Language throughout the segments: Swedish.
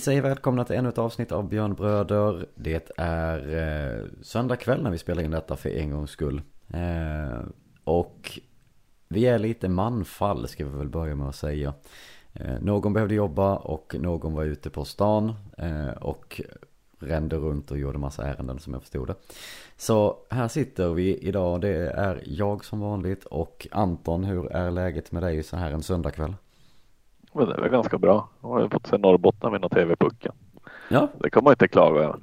Vi säger välkomna till ännu ett avsnitt av Björnbröder. Det är eh, söndag kväll när vi spelar in detta för en gångs skull. Eh, och vi är lite manfall ska vi väl börja med att säga. Eh, någon behövde jobba och någon var ute på stan eh, och rände runt och gjorde massa ärenden som jag förstod det. Så här sitter vi idag. Det är jag som vanligt och Anton, hur är läget med dig så här en söndagkväll? Men det är väl ganska bra. Jag har ju fått se Norrbotten vinna TV-pucken. Ja, Det kan man inte klaga över.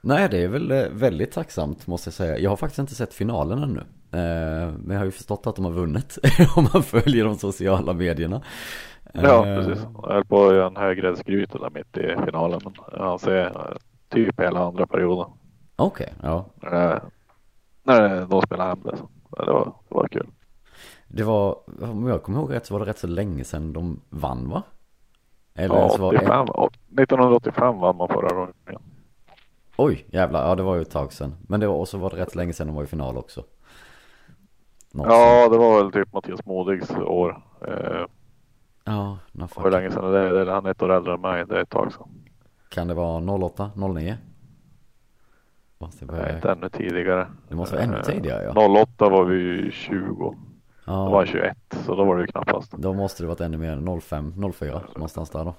nej det är väl eh, väldigt tacksamt måste jag säga. Jag har faktiskt inte sett finalen ännu. Eh, Men jag har ju förstått att de har vunnit om man följer de sociala medierna. Ja, Eh, precis. Jag höll på att göra en högräddsgryta där mitt i finalen. Men jag ser typ hela andra perioden. Okej, ja. När, det- när de spelade hem det. Så det var, det var kul. Det var, om jag kommer ihåg rätt så var det rätt så länge sedan de vann va? Eller ja, var 85, 1985 vann man förra gången. Oj, jävlar, ja det var ju ett tag sedan. Men det var, och så var det rätt länge sedan de var i final också. Någonsin. ja, det var väl typ Mattias Modigs år. Eh, ja, no, hur länge sedan är det? Han är ett år äldre än mig, det är ett tag sedan. Kan det vara 08, 09? Måste börja... Nej, inte ännu tidigare. Det måste vara ännu eh, tidigare ja. 08 var vi 20. Ja. Då var han 21, så då var det ju knappast. Då måste det varit ännu mer, 05, 04 någonstans där då.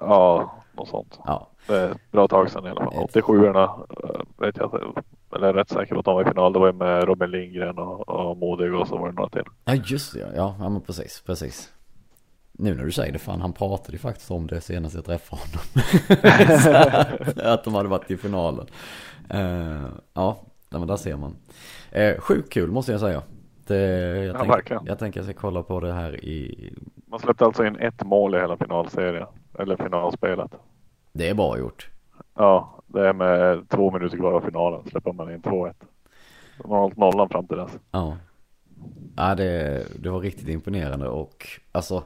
Ja, något sånt. Ja. Det är ett bra tag sedan i alla fall. 87orna eh, vet jag inte. Eller rätt säkert att de var i final. Det var ju med Robin Lindgren och, och Modig och så var det några till. Ja just det, ja, ja men precis, precis. Nu när du säger det, fan han pratade ju faktiskt om det senast jag träffade honom. att de hade varit i finalen. Uh, ja, men där ser man. Uh, sjukt kul måste jag säga. Det, jag, Ja, tänker, verkligen. jag tänker jag ska kolla på det här i... Man släppte alltså in ett mål i hela finalserien. Eller finalspelet. Det är bra gjort. Ja, det är med två minuter kvar av finalen släpper man in 2-1. De har hållit nollan fram till dess. Ja. Ja, det, det var riktigt imponerande och alltså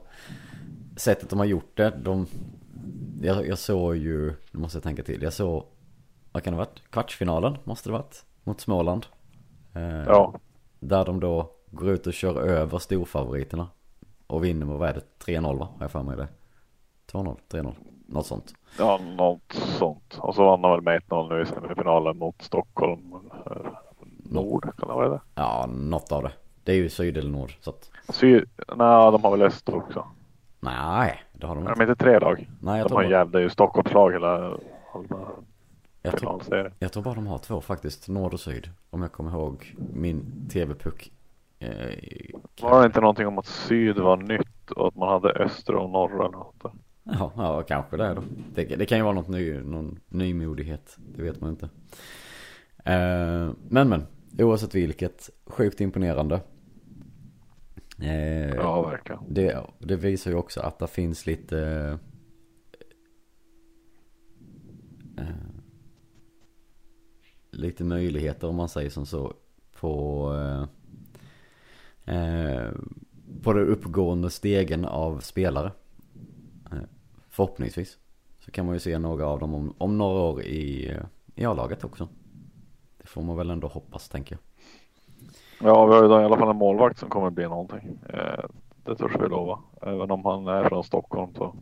sättet de har gjort det, de, jag, jag såg ju, nu måste jag tänka till, jag såg, vad kan det ha varit? Kvartsfinalen måste det varit, mot Småland. Eh, Ja, Där de då går ut och kör över storfavoriterna och vinner med, vad är det, 3-0 va? Har jag för mig det? 2-0, 3-0, något sånt. ja något sånt. Och så vann de väl med 1-0 nu i semifinalen mot Stockholm. eh, Nord, kan det vara det? Ja, något av det. Det är ju syd eller nord, så att, Syd, nej, de har väl öst också. nej, det har de Är inte. de inte tre lag? Nej, jag De tror, har bara, jävla ju Stockholmslag hela, hela jag, tror, jag tror bara de har två faktiskt, nord och syd. Om jag kommer ihåg min tv-puck. Eh, Var det inte någonting om att syd var nytt och att man hade östra och norra eller ja, ja, kanske det då. Det, det kan ju vara något ny, någon nymodighet, det vet man inte. Eh, men men, oavsett vilket, sjukt imponerande. Eh, Ja, verkligen. det, det visar ju också att det finns lite eh, lite möjligheter om man säger som så på eh, eh, på den uppgående stegen av spelare. Eh, förhoppningsvis så kan man ju se några av dem om, om några år i, eh, i A-laget också. Det får man väl ändå hoppas tänker jag. Ja, vi har ju då i alla fall en målvakt som kommer bli någonting. Eh, det törs vi lova. Även om han är från Stockholm så,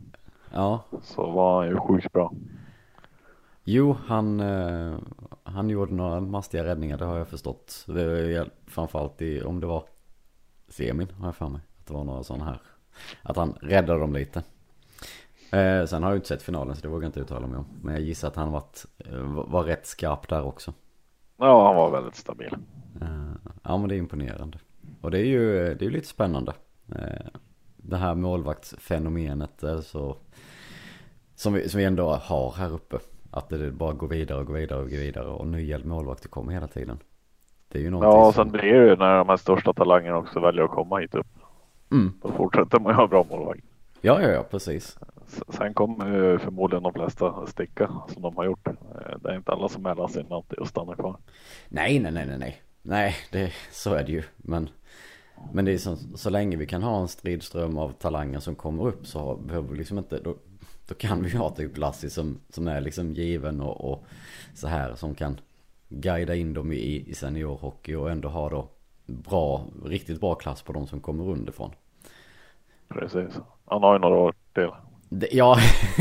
Ja, så var han ju sjukt bra. Jo, han, eh, han gjorde några mastiga räddningar, det har jag förstått. Det framförallt i, om det var semin, har jag för mig. Att det var några sådana här, att han räddade dem lite. Eh, sen har jag ju inte sett finalen så det vågar jag inte uttala mig om. Men jag gissar att han varit, eh, var rätt skarp där också. Ja, han var väldigt stabil. Eh, ja men det är imponerande. Och det är ju, det är lite spännande. Eh, det här målvaktsfenomenet alltså, som, vi, som vi ändå har här uppe. Att det bara går vidare och går vidare och går vidare och nya målvakter kommer hela tiden. Det är ju Ja, och som... sen blir det ju när de här största talangerna också väljer att komma hit upp. Mm. Då fortsätter man ju ha bra målvakt. Ja, ja, ja, precis. Sen kommer förmodligen de flesta sticka som de har gjort. Eh, Det är inte alla som är sin alltid och stannar kvar. Nej, nej, nej, nej, nej. Nej, det, så är det ju. Men, men det är så, så länge vi kan ha en stridström av talanger som kommer upp så behöver vi liksom inte, då, då kan vi ha typ Lassie som, som är liksom given och, och så här som kan guida in dem i, i seniorhockey och ändå ha då bra, riktigt bra klass på de som kommer underifrån. Precis. Han har ju några år till. Det, ja,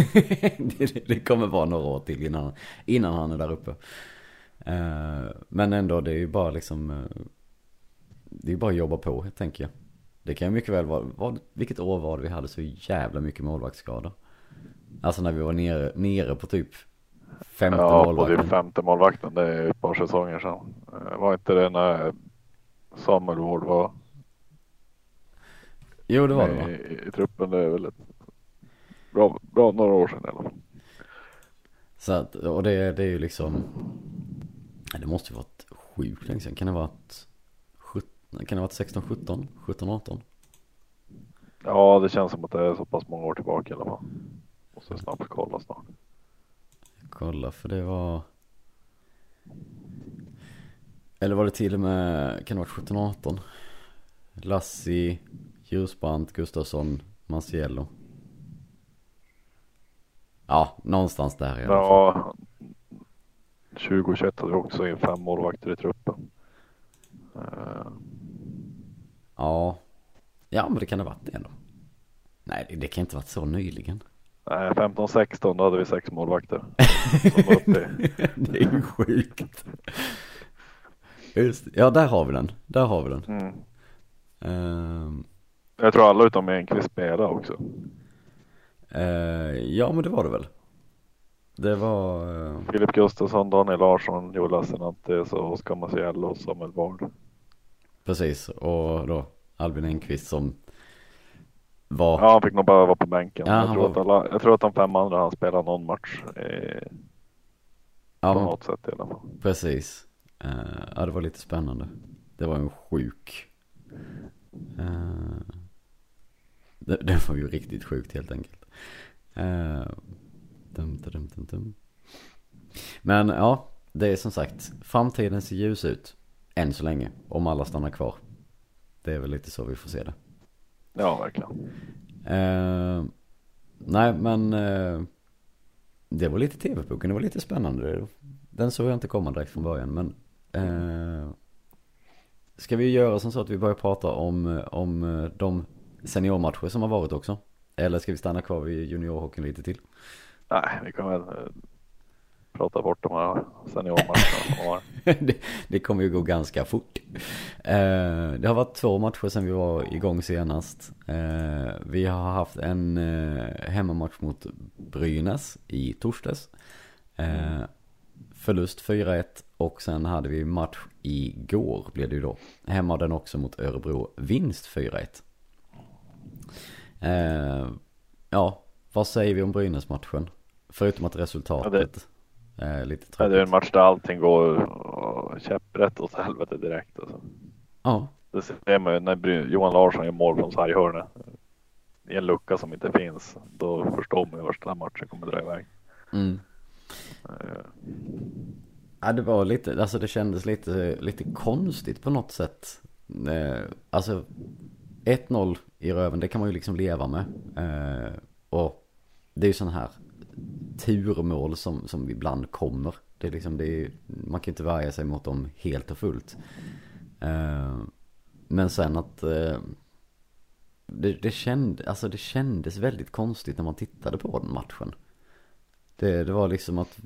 det, det kommer vara några år till innan, innan han är där uppe. Eh, men ändå, det är ju bara liksom, eh, det är ju bara att jobba på, tänker jag. Det kan ju mycket väl vara, vad, vilket år var det vi hade så jävla mycket målvaktsskador? Alltså när vi var nere, nere på typ femte Ja, målvakten. typ femte målvakten. Det är ett par säsonger sedan. Eh, Var inte det när Samuel Ward var Jo, det var det va? i, i truppen? Det är väl ett bra, bra några år sedan i alla fall. Så att, och det, det är ju liksom, ja, det måste ju varit sjukt länge sedan. Kan det varit, 17, kan det varit 16, 17, 17, 18? Ja, det känns som att det är så pass många år tillbaka i alla fall. Måste snabbt kolla snart. Kolla för det var Eller var det till och med, kan det varit 17 18 Lassi, Djursbrant, Gustafsson, Marciello Ja, någonstans där i alla fall. Ja, 2021 hade vi också in fem målvakter i truppen. Eh, Ja. Ja men det kan ha varit det ändå. Nej det, det kan inte ha varit så nyligen Nej, 15-16 då hade vi sex målvakter. Det är ju sjukt Just ja där har vi den, där har vi den mm. Ehm, Jag tror alla utom Enqvist spelade också. eh, Ja men det var det väl Det var eh, Filip Gustafsson, Daniel Larsson, Joel Lassinantti, och Oskar Maciello och Samuel Ward. Precis, och då Albin Enqvist som var, Ja, han fick nog bara vara på bänken. Ja, jag, tror att var- alla, jag tror att de fem andra han spelade någon match eh, ja, på något sätt i alla fall. precis. Eh, ja, det var lite spännande. Det var en sjuk. Uh, det, det var ju riktigt sjukt helt enkelt. Uh, dum, dum, dum, dum. Men ja, det är som sagt, framtiden ser ljus ut. Än så länge, om alla stannar kvar. Det är väl lite så vi får se det. Ja, verkligen. Eh, nej men eh, det var lite tv-pucken, det var lite spännande. Den såg jag inte komma direkt från början men eh, Ska vi göra som så att vi börjar prata om, om de seniormatcher som har varit också? Eller ska vi stanna kvar vid juniorhockeyn lite till? Nej, vi kan väl eh, prata bort de här seniormatcherna det, det kommer ju gå ganska fort. Eh, det har varit två matcher sedan vi var igång senast. Eh, vi har haft en eh, hemmamatch mot Brynäs i torsdags. Förlust 4-1 och sen hade vi match igår blev det ju då. Hemma den också mot Örebro, vinst 4-1. Eh, ja, vad säger vi om Brynäs-matchen? Förutom att resultatet är lite tråkigt. det är en match där allting går eh, käpprätt åt helvete direkt. Alltså. Ja, Det ser man ju när Johan Larsson gör mål från sarghörnet. I en lucka som inte finns. Då förstår man ju vart den här matchen kommer dra iväg. mm. Eh, Ja det var lite, alltså det kändes lite, lite konstigt på något sätt. Eh, alltså 1-0 i röven, det kan man ju liksom leva med. Eh, och det är ju sådana här turmål som, som ibland kommer. Det är liksom, det är, man kan ju inte värja sig mot dem helt och fullt. Eh, men sen att eh, det, det, kände, alltså det kändes väldigt konstigt när man tittade på den matchen. Det, det var liksom att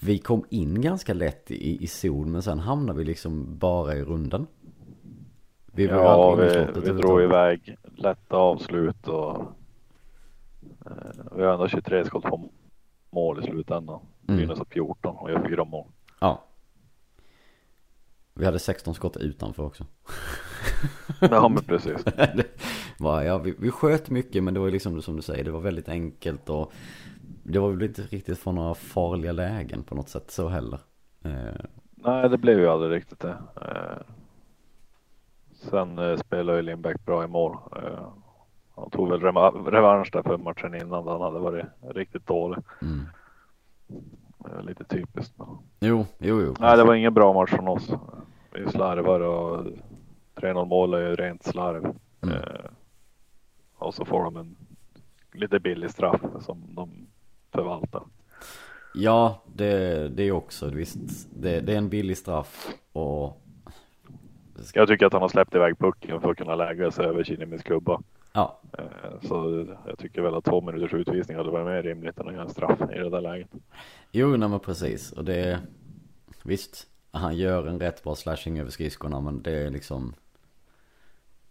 vi kom in ganska lätt i, i zon men sen hamnade vi liksom bara i runden. Vi var ja, vi, vi drog iväg lätta avslut och vi har ändå 23 skott på mål i slutändan. Mm. Brynäs har 14 och gör fyra mål. Ja. Vi hade 16 skott utanför också. Ja men precis. var, ja, vi, vi sköt mycket men det var liksom som du säger, det var väldigt enkelt och det var väl inte riktigt från några farliga lägen på något sätt så heller. Eh, Nej det blev ju aldrig riktigt det. Eh, sen eh, spelade ju Lindbäck bra i mål. Eh, han tog väl revansch där för matchen innan han hade varit riktigt dålig. mm. Eh, lite typiskt. Jo, jo, jo. Nej det var ingen bra match från oss. Vi slarvar och 3-0 mål är ju rent slarv. Mm. Eh, och så får de en lite billig straff som de förvaltar. Ja, det, det är också visst. Det, det är en billig straff och Jag tycker att han har släppt iväg pucken för att kunna lägga sig över Kinnimis klubba. Ja, Eh, Så jag tycker väl att två minuters utvisning hade varit mer rimligt än att göra en straff i det där läget. jo nej men precis. Och det, visst, han gör en rätt bra slashing över skridskorna men det är liksom,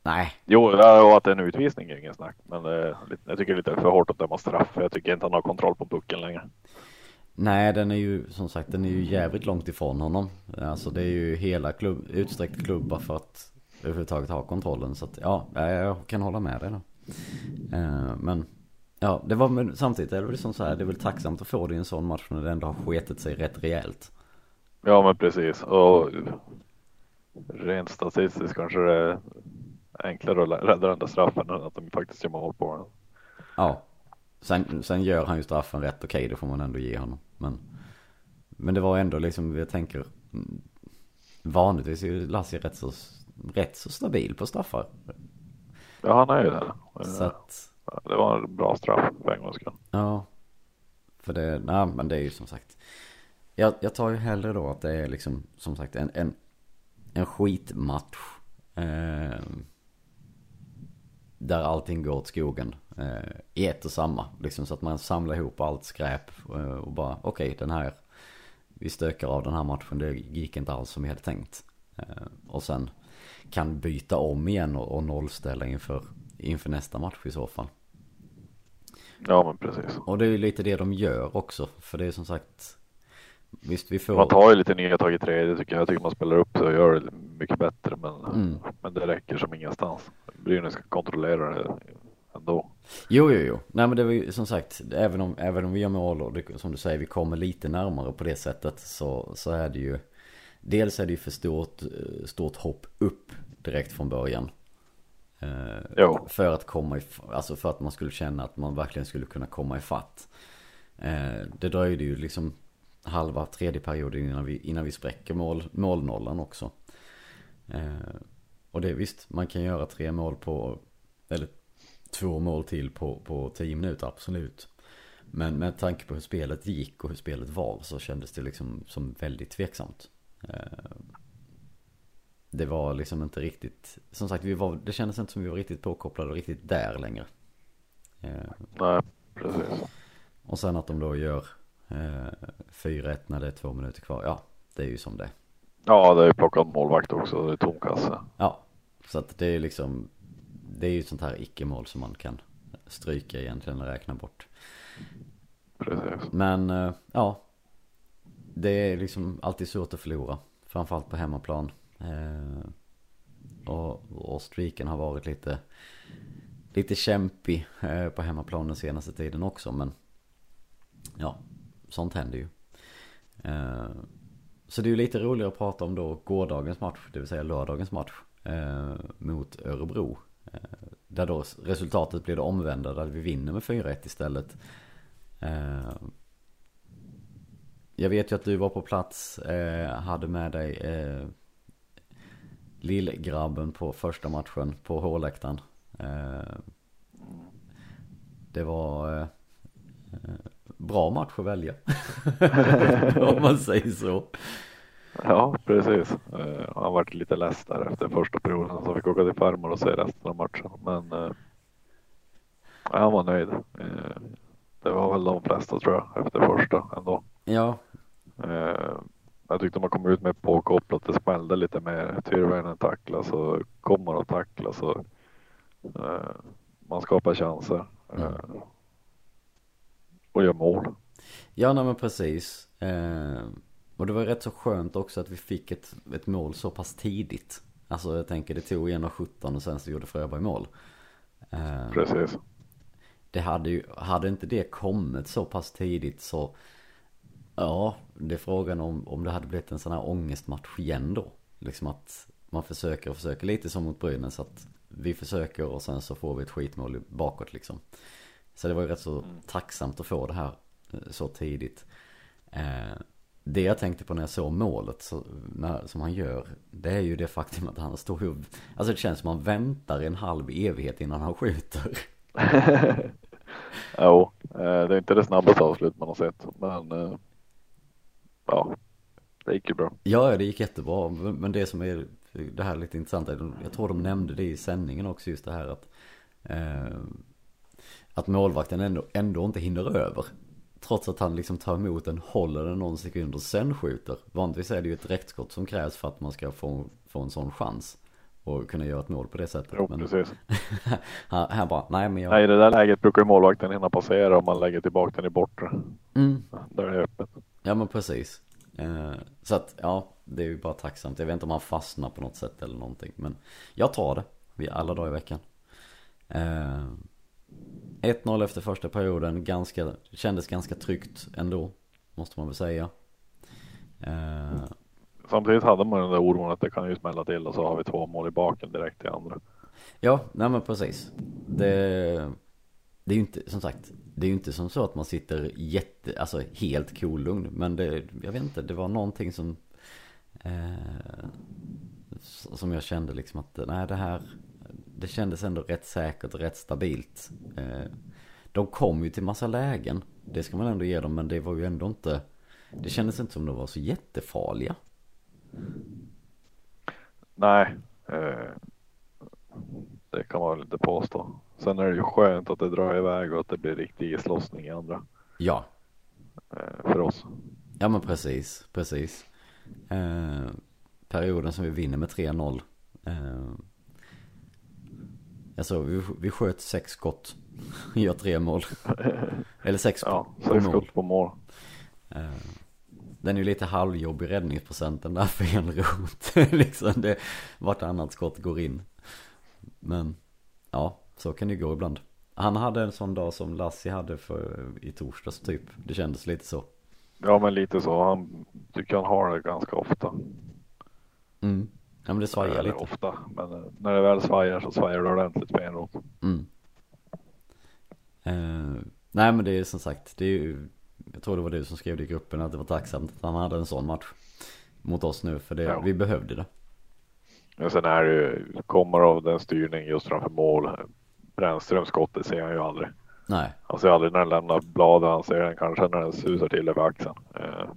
nej, Jo, och att det är en utvisning är ingen snack. Men eh, lite- jag tycker det är lite för hårt att döma straff. för Jag tycker inte han har kontroll på pucken längre. Nej, den är ju som sagt, den är ju jävligt långt ifrån honom. Alltså det är ju hela klubb, utsträckt klubba för att överhuvudtaget ha kontrollen. Så att ja, jag kan hålla med dig då. Eh, Men ja, det var men samtidigt är det väl som så här, det är väl tacksamt att få det i en sån match när det ändå har sketit sig rätt rejält. Ja, men precis. Och rent statistiskt kanske det är enklare att rädda den där straffen än att de faktiskt gör mål på den. Ja. Sen, sen gör han ju straffen rätt okej, det får man ändå ge honom. Men, men det var ändå liksom, jag tänker, mm, vanligtvis är ju Lassie rätt så, rätt så stabil på straffar. Ja, han är ju det. Så att, Det var en bra straff för en gångs skull. Ja. För det, nej men det är ju som sagt. Jag, jag tar ju hellre då att det är liksom som sagt en, en, en skitmatch. Eh, där allting går åt skogen. Eh, I ett och samma. Liksom så att man samlar ihop allt skräp. Eh, och bara okej den här. Vi stökar av den här matchen. Det gick inte alls som vi hade tänkt. Eh, och sen kan byta om igen och, nollställa inför, inför nästa match i så fall. Ja, men precis. Och det är ju lite det de gör också. För det är som sagt. Visst vi får. Man tar ju lite nya tag i tredje tycker jag. Jag tycker man spelar upp det och gör det mycket bättre. Men, Mm. men det räcker som ingenstans. Brynäs ska kontrollera det ändå. Jo, jo, jo. Nej men det var ju som sagt. Även om, även om vi gör mål och det, som du säger vi kommer lite närmare på det sättet. Så, så är det ju. Dels är det ju för stort, eh, stort hopp upp direkt från början. Eh, Jo. För att komma i, alltså för att man skulle känna att man verkligen skulle kunna komma ifatt. Eh, det dröjde ju liksom halva tredje perioden innan vi, innan vi spräcker mål, målnollan också. Och det visst, man kan göra tre mål på, eller två mål till på, på tio minuter, absolut. Men med tanke på hur spelet gick och hur spelet var så kändes det liksom som väldigt tveksamt. Eh, det var liksom inte riktigt, som sagt vi var, det kändes inte som vi var riktigt påkopplade och riktigt där längre. Eh, Nej, precis. och sen att de då gör eh, 4-1 när det är två minuter kvar, ja det är ju som det. Ja, det är ju plockat målvakt också. Det är tom kasse. Ja, så att det är liksom, det är ju sånt här icke-mål som man kan stryka egentligen och räkna bort. Precis. Men eh, ja, det är liksom alltid svårt att förlora. Framförallt på hemmaplan. Eh, och, och streaken har varit lite, lite kämpig eh, på hemmaplan den senaste tiden också. Men ja, sånt händer ju. Så det är ju lite roligare att prata om då gårdagens match, det vill säga lördagens match mot Örebro. Eh, där då resultatet blir det omvända, där vi vinner med 4-1 istället. Eh, jag vet ju att du var på plats, eh, hade med dig lillgrabben på första matchen på H-läktaren. Det var bra match att välja. Om man säger så. Ja, precis. Uh, han varit lite less där efter första perioden så fick åka till farmor och se resten av matchen. Men uh, han var nöjd. Uh, det var väl de flesta tror jag efter första ändå. Ja, Uh, jag tyckte man kom ut med påkopplat. Det smällde lite mer. Tyrväinen tacklas och kommer att tacklas och uh, man skapar chanser. Uh, och gör mål. ja nej, men precis. Eh, och det var rätt så skönt också att vi fick ett, ett mål så pass tidigt. Alltså jag tänker det tog 1.17 och sen så gjorde Fröberg mål. Eh, Precis. det hade ju, hade inte det kommit så pass tidigt så Ja, det är frågan om, om det hade blivit en sån här ångestmatch igen då. Liksom att man försöker och försöker lite som mot Brynäs att vi försöker och sen så får vi ett skitmål bakåt liksom. Så det var ju rätt så tacksamt att få det här eh, så tidigt. Det jag tänkte på när jag såg målet så, när, som han gör, det är ju det faktum att han står ju, alltså det känns som han väntar en halv evighet innan han skjuter. Jo, eh, det är inte det snabbaste avslut man har sett, men eh, ja, det gick ju bra. Ja, det gick jättebra. Men det som är det här är lite intressant. Jag tror de nämnde det i sändningen också just det här att eh, att målvakten ändå, ändå inte hinner över. Trots att han liksom tar emot den, håller den någon sekund och sen skjuter. Vanligtvis är det ju ett rättskott som krävs för att man ska få, få en sån chans. Och kunna göra ett mål på det sättet. Jo, men precis. här, bara, nej men jag... Nej, i det där läget brukar ju målvakten hinna passera om man lägger tillbaka den i bortre. Mm, Där är det öppet. ja men precis. Eh, så att, ja, det är ju bara tacksamt. Jag vet inte om han fastnar på något sätt eller någonting. Men jag tar det. Vi alla dagar i veckan. Eh, 1-0 efter första perioden. Ganska, kändes ganska tryggt ändå. Måste man väl säga. Eh, Samtidigt hade man den där oron att det kan ju smälla till och så har vi två mål i baken direkt i andra. Ja, nej men precis. Det, det är ju inte, som sagt, det är ju inte som så att man sitter jätte, alltså helt kolugn. Men det, jag vet inte, det var någonting som, eh, som jag kände liksom att, nej det här, det kändes ändå rätt säkert och rätt stabilt. Eh, de kom ju till massa lägen, det ska man ändå ge dem, men det var ju ändå inte, det kändes inte som de var så jättefarliga. Nej, eh, det kan man väl inte påstå. Sen är det ju skönt att det drar iväg och att det blir riktig islossning i andra Ja, eh, för oss. Ja men precis, precis. Eh, perioden som vi vinner med 3-0. Eh, alltså vi, vi sköt sex skott. Gör tre mål. Eller sex Ja, på sex mål. skott på mål. Eh, den är ju lite halvjobbig räddningsprocenten där för en rot. liksom det, vartannat skott går in. Men ja, så kan det ju gå ibland. Han hade en sån dag som Lassie hade för, i torsdags typ. Det kändes lite så. Ja, men lite så. Han tycker han har det ganska ofta. Mm. Ja men det svajar Eller lite. ofta, men eh, när det väl svajar så svajar det ordentligt på en rot. Mm. Eh, nej men det är som sagt, det är ju, jag tror det var du som skrev det i gruppen att det var tacksamt att han hade en sån match mot oss nu för det, Ja. vi behövde det. Men sen är det ju, kommer av den styrning just framför mål. Brännströms skottet ser han ju aldrig. Nej, Han ser aldrig när den lämnar bladet. Han ser den kanske när den susar till över axeln. Eh,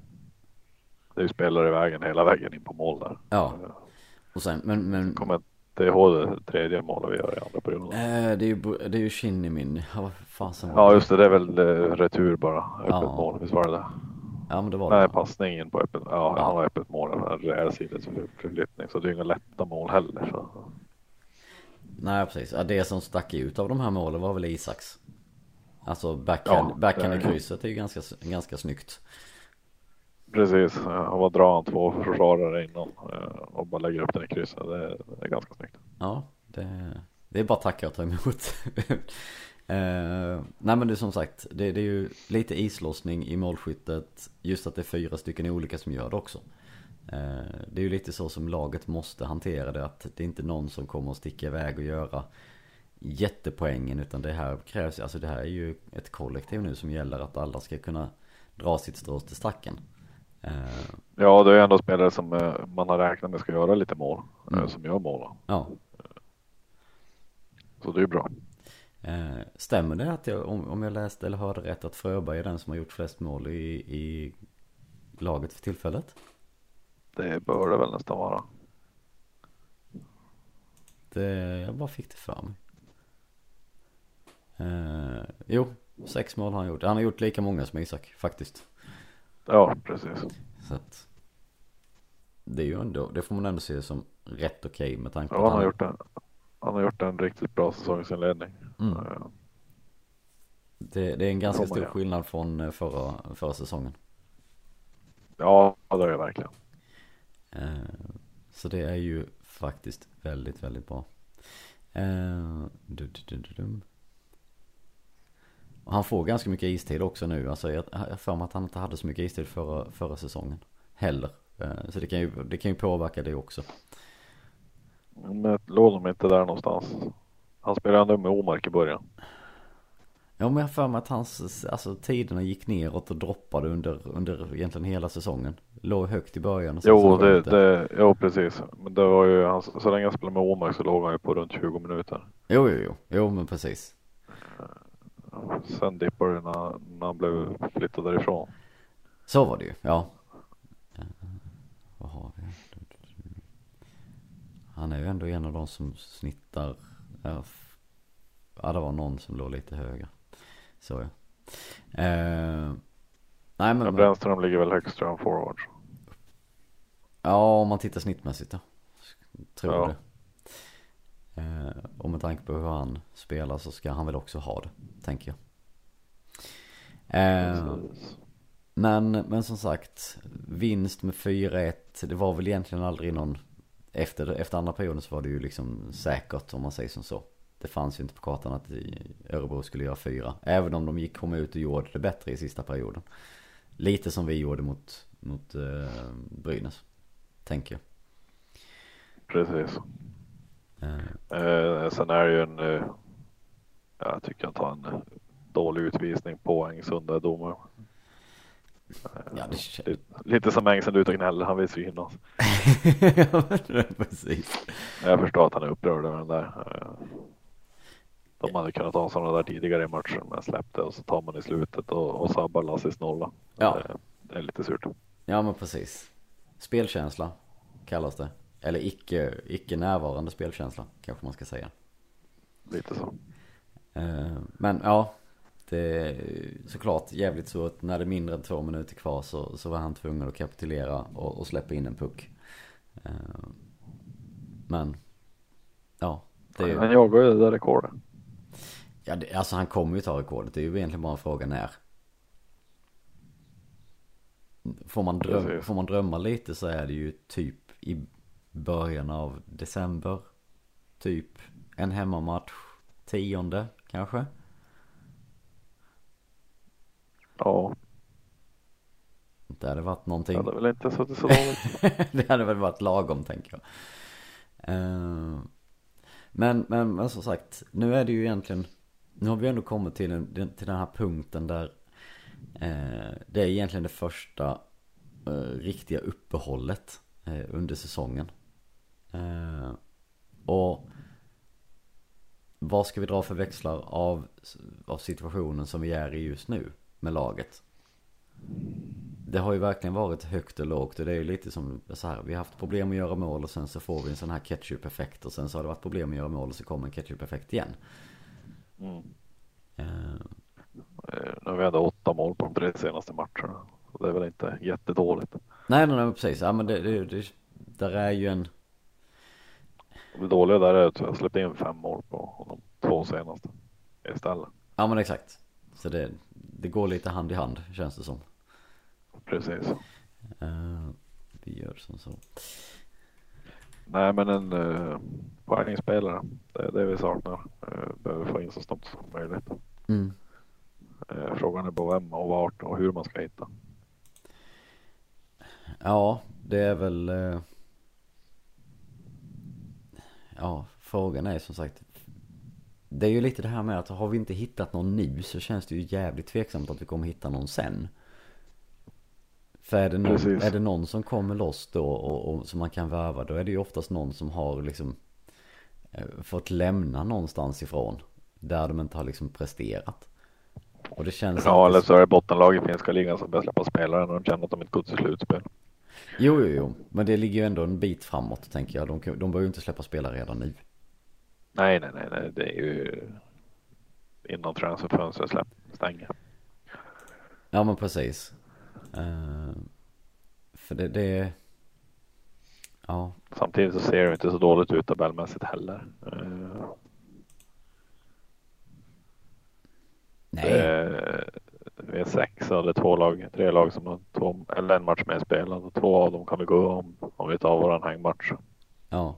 Det är ju spelare i vägen hela vägen in på mål där. ja. Och sen, men, men Kommer inte ihåg det tredje målet vi gör i andra perioden. eh, det är ju, det är ju Shinnimin, ja vad fasen Ja just det, det är väl eh, retur bara. Öppet Ja. mål, visst var det det? Ja men det var Nej, det. passningen på öppet. Ja, Ja. han har öppet mål. En rejäl sidledsförflyttning. Så det är inga lätta mål heller. Så. Nej precis, ja, det som stack ut av de här målen var väl Isaks. Alltså backhand, Ja, backhand i krysset är ju ganska, ganska snyggt. Precis, och vad drar han två försvarare innan eh, och bara lägger upp den i krysset. Det, är- det är ganska snyggt. Ja, det, det är bara tacka och ta emot. eh, nej men det är som sagt, det, det är ju lite islossning i målskyttet. Just att det är fyra stycken olika som gör det också. Eh, det är ju lite så som laget måste hantera det. Att det är inte någon som kommer att sticka iväg och göra jättepoängen. Utan det här krävs, alltså det här är ju ett kollektiv nu som gäller att alla ska kunna dra sitt strå till stacken. Eh, Ja, det är ändå spelare som eh, man har räknat med ska göra lite mål. eh, Mm. Som gör mål. ja, Så det är bra. Stämmer det att jag, om, om jag läste eller hörde rätt att Fröberg är den som har gjort flest mål i, i laget för tillfället? Det bör det väl nästan vara. Det, jag bara fick det för mig. Eh, jo, sex mål har han gjort. Han har gjort lika många som Isak faktiskt. Ja, precis. Så att det är ju ändå, det får man ändå se som rätt okej med tanke på Ja, att han har gjort en, han har gjort en riktigt bra säsongsinledning. Mm. Eh, det, det är en ganska stor göra. skillnad från eh, förra, förra säsongen. Ja, det är det verkligen. Eh, Så det är ju faktiskt väldigt, väldigt bra. Eh, du, du, du. Och han får ganska mycket istid också nu. Alltså jag jag har för mig att han inte hade så mycket istid förra, förra säsongen. Heller. Eh, Så det kan, ju, det kan ju påverka det också. Men låg de inte där någonstans? Han spelade ändå med Omark i början. Ja men jag har för mig att hans, alltså tiderna gick neråt och droppade under, under egentligen hela säsongen. Låg högt i början och sen Jo, så det, det, jo precis. Men det var ju, han, så länge han spelade med Omark så låg han ju på runt 20 minuter. Jo, jo, jo. Jo men precis. Sen dippade det när, när han blev flyttad därifrån. Så var det ju, ja. Vad har vi? Han är ju ändå en av de som snittar. Ja, det var någon som låg lite högre. Så ja. Eh, nej men. Ja, Brännström ligger väl högst tror jag, forwards. Ja, om man tittar snittmässigt då. Tror Ja. det. Eh, och med tanke på hur han spelar så ska han väl också ha det, tänker jag. Eh, men, men som sagt, vinst med 4-1, det var väl egentligen aldrig någon, efter, efter andra perioden så var det ju liksom säkert om man säger som så. Det fanns ju inte på kartan att Örebro skulle göra fyra. Även om de gick, kom ut och gjorde det bättre i sista perioden. Lite som vi gjorde mot, mot eh, Brynäs. Tänker jag. Precis. Eh, sen är det ju en, eh, ja, jag tycker han tar en dålig utvisning på Engsund där domaren. Ja, det lite, som Engsund ute och gnäller, han vill ja, men precis. Jag förstår att han är upprörd över den där. De hade kunnat ta sådana där tidigare i matchen men släppte och så tar man i slutet och, och sabbar Lasses nolla. Ja. Det är lite surt. Ja, men precis. Spelkänsla kallas det. Eller icke, icke närvarande spelkänsla kanske man ska säga. Lite så. Eh, Men ja, det är såklart jävligt så att när det är mindre än två minuter kvar så, så var han tvungen att kapitulera och, och släppa in en puck. Eh, Men, ja. Det är Han jagar ju det där rekordet. ja, det, alltså han kommer ju ta rekordet. Det är ju egentligen bara en fråga när. Får man, dröm, får man drömma lite så är det ju typ i början av december. Typ en hemmamatch, tionde kanske. Ja, Det hade varit någonting. det hade väl inte suttit så dåligt. det hade väl varit lagom tänker jag. Eh, Men, men, men som sagt, nu är det ju egentligen, nu har vi ändå kommit till, en, den- till den här punkten där eh, det är egentligen det första eh, riktiga uppehållet eh, under säsongen. Eh, och vad ska vi dra för växlar av, av situationen som vi är i just nu med laget? Det har ju verkligen varit högt och lågt och det är ju lite som så här, vi har haft problem att göra mål och sen så får vi en sån här ketchup-effekt och sen så har det varit problem att göra mål och så kommer en ketchup-effekt igen. Mm. Eh, Eh, Nu har vi ändå åtta mål på de tre senaste matcherna. Så det är väl inte jättedåligt. nej, nej, nej, precis. Ja, men det, det, det, där är ju en, Det dåliga där är att vi har släppt in fem mål på de två senaste istället. ja men exakt. Så det, det går lite hand i hand känns det som. Precis. Eh, vi gör som så. Nej men en uh, poängspelare. Det är det vi saknar. Uh, behöver få in så snabbt som möjligt. Mm. Eh, frågan är på vem och vart och hur man ska hitta. Ja, det är väl... eh, Ja, frågan är som sagt... Det är ju lite det här med att har vi inte hittat någon nu så känns det ju jävligt tveksamt att vi kommer hitta någon sen. För är det någon, Precis. är det någon som kommer loss då och, och som man kan värva då är det ju oftast någon som har liksom eh, fått lämna någonstans ifrån. Där de inte har liksom presterat. Och det känns Ja eller så är det bottenlag i finska ligan som börjar släppa spelare när de känner att de inte gått till slutspel. Jo, jo, jo. Men det ligger ju ändå en bit framåt tänker jag. De, de bör ju inte släppa spelare redan nu. Nej nej nej nej det är ju innan transferfönstret stänger. Ja, men precis. Eh, för det, det... Ja, Samtidigt så ser det inte så dåligt ut tabellmässigt heller. Eh, nej. Eh, vi är sex eller två lag, tre lag som har två, eller en match med spelad och två av dem kan vi gå om, om vi tar våran hängmatch. Ja.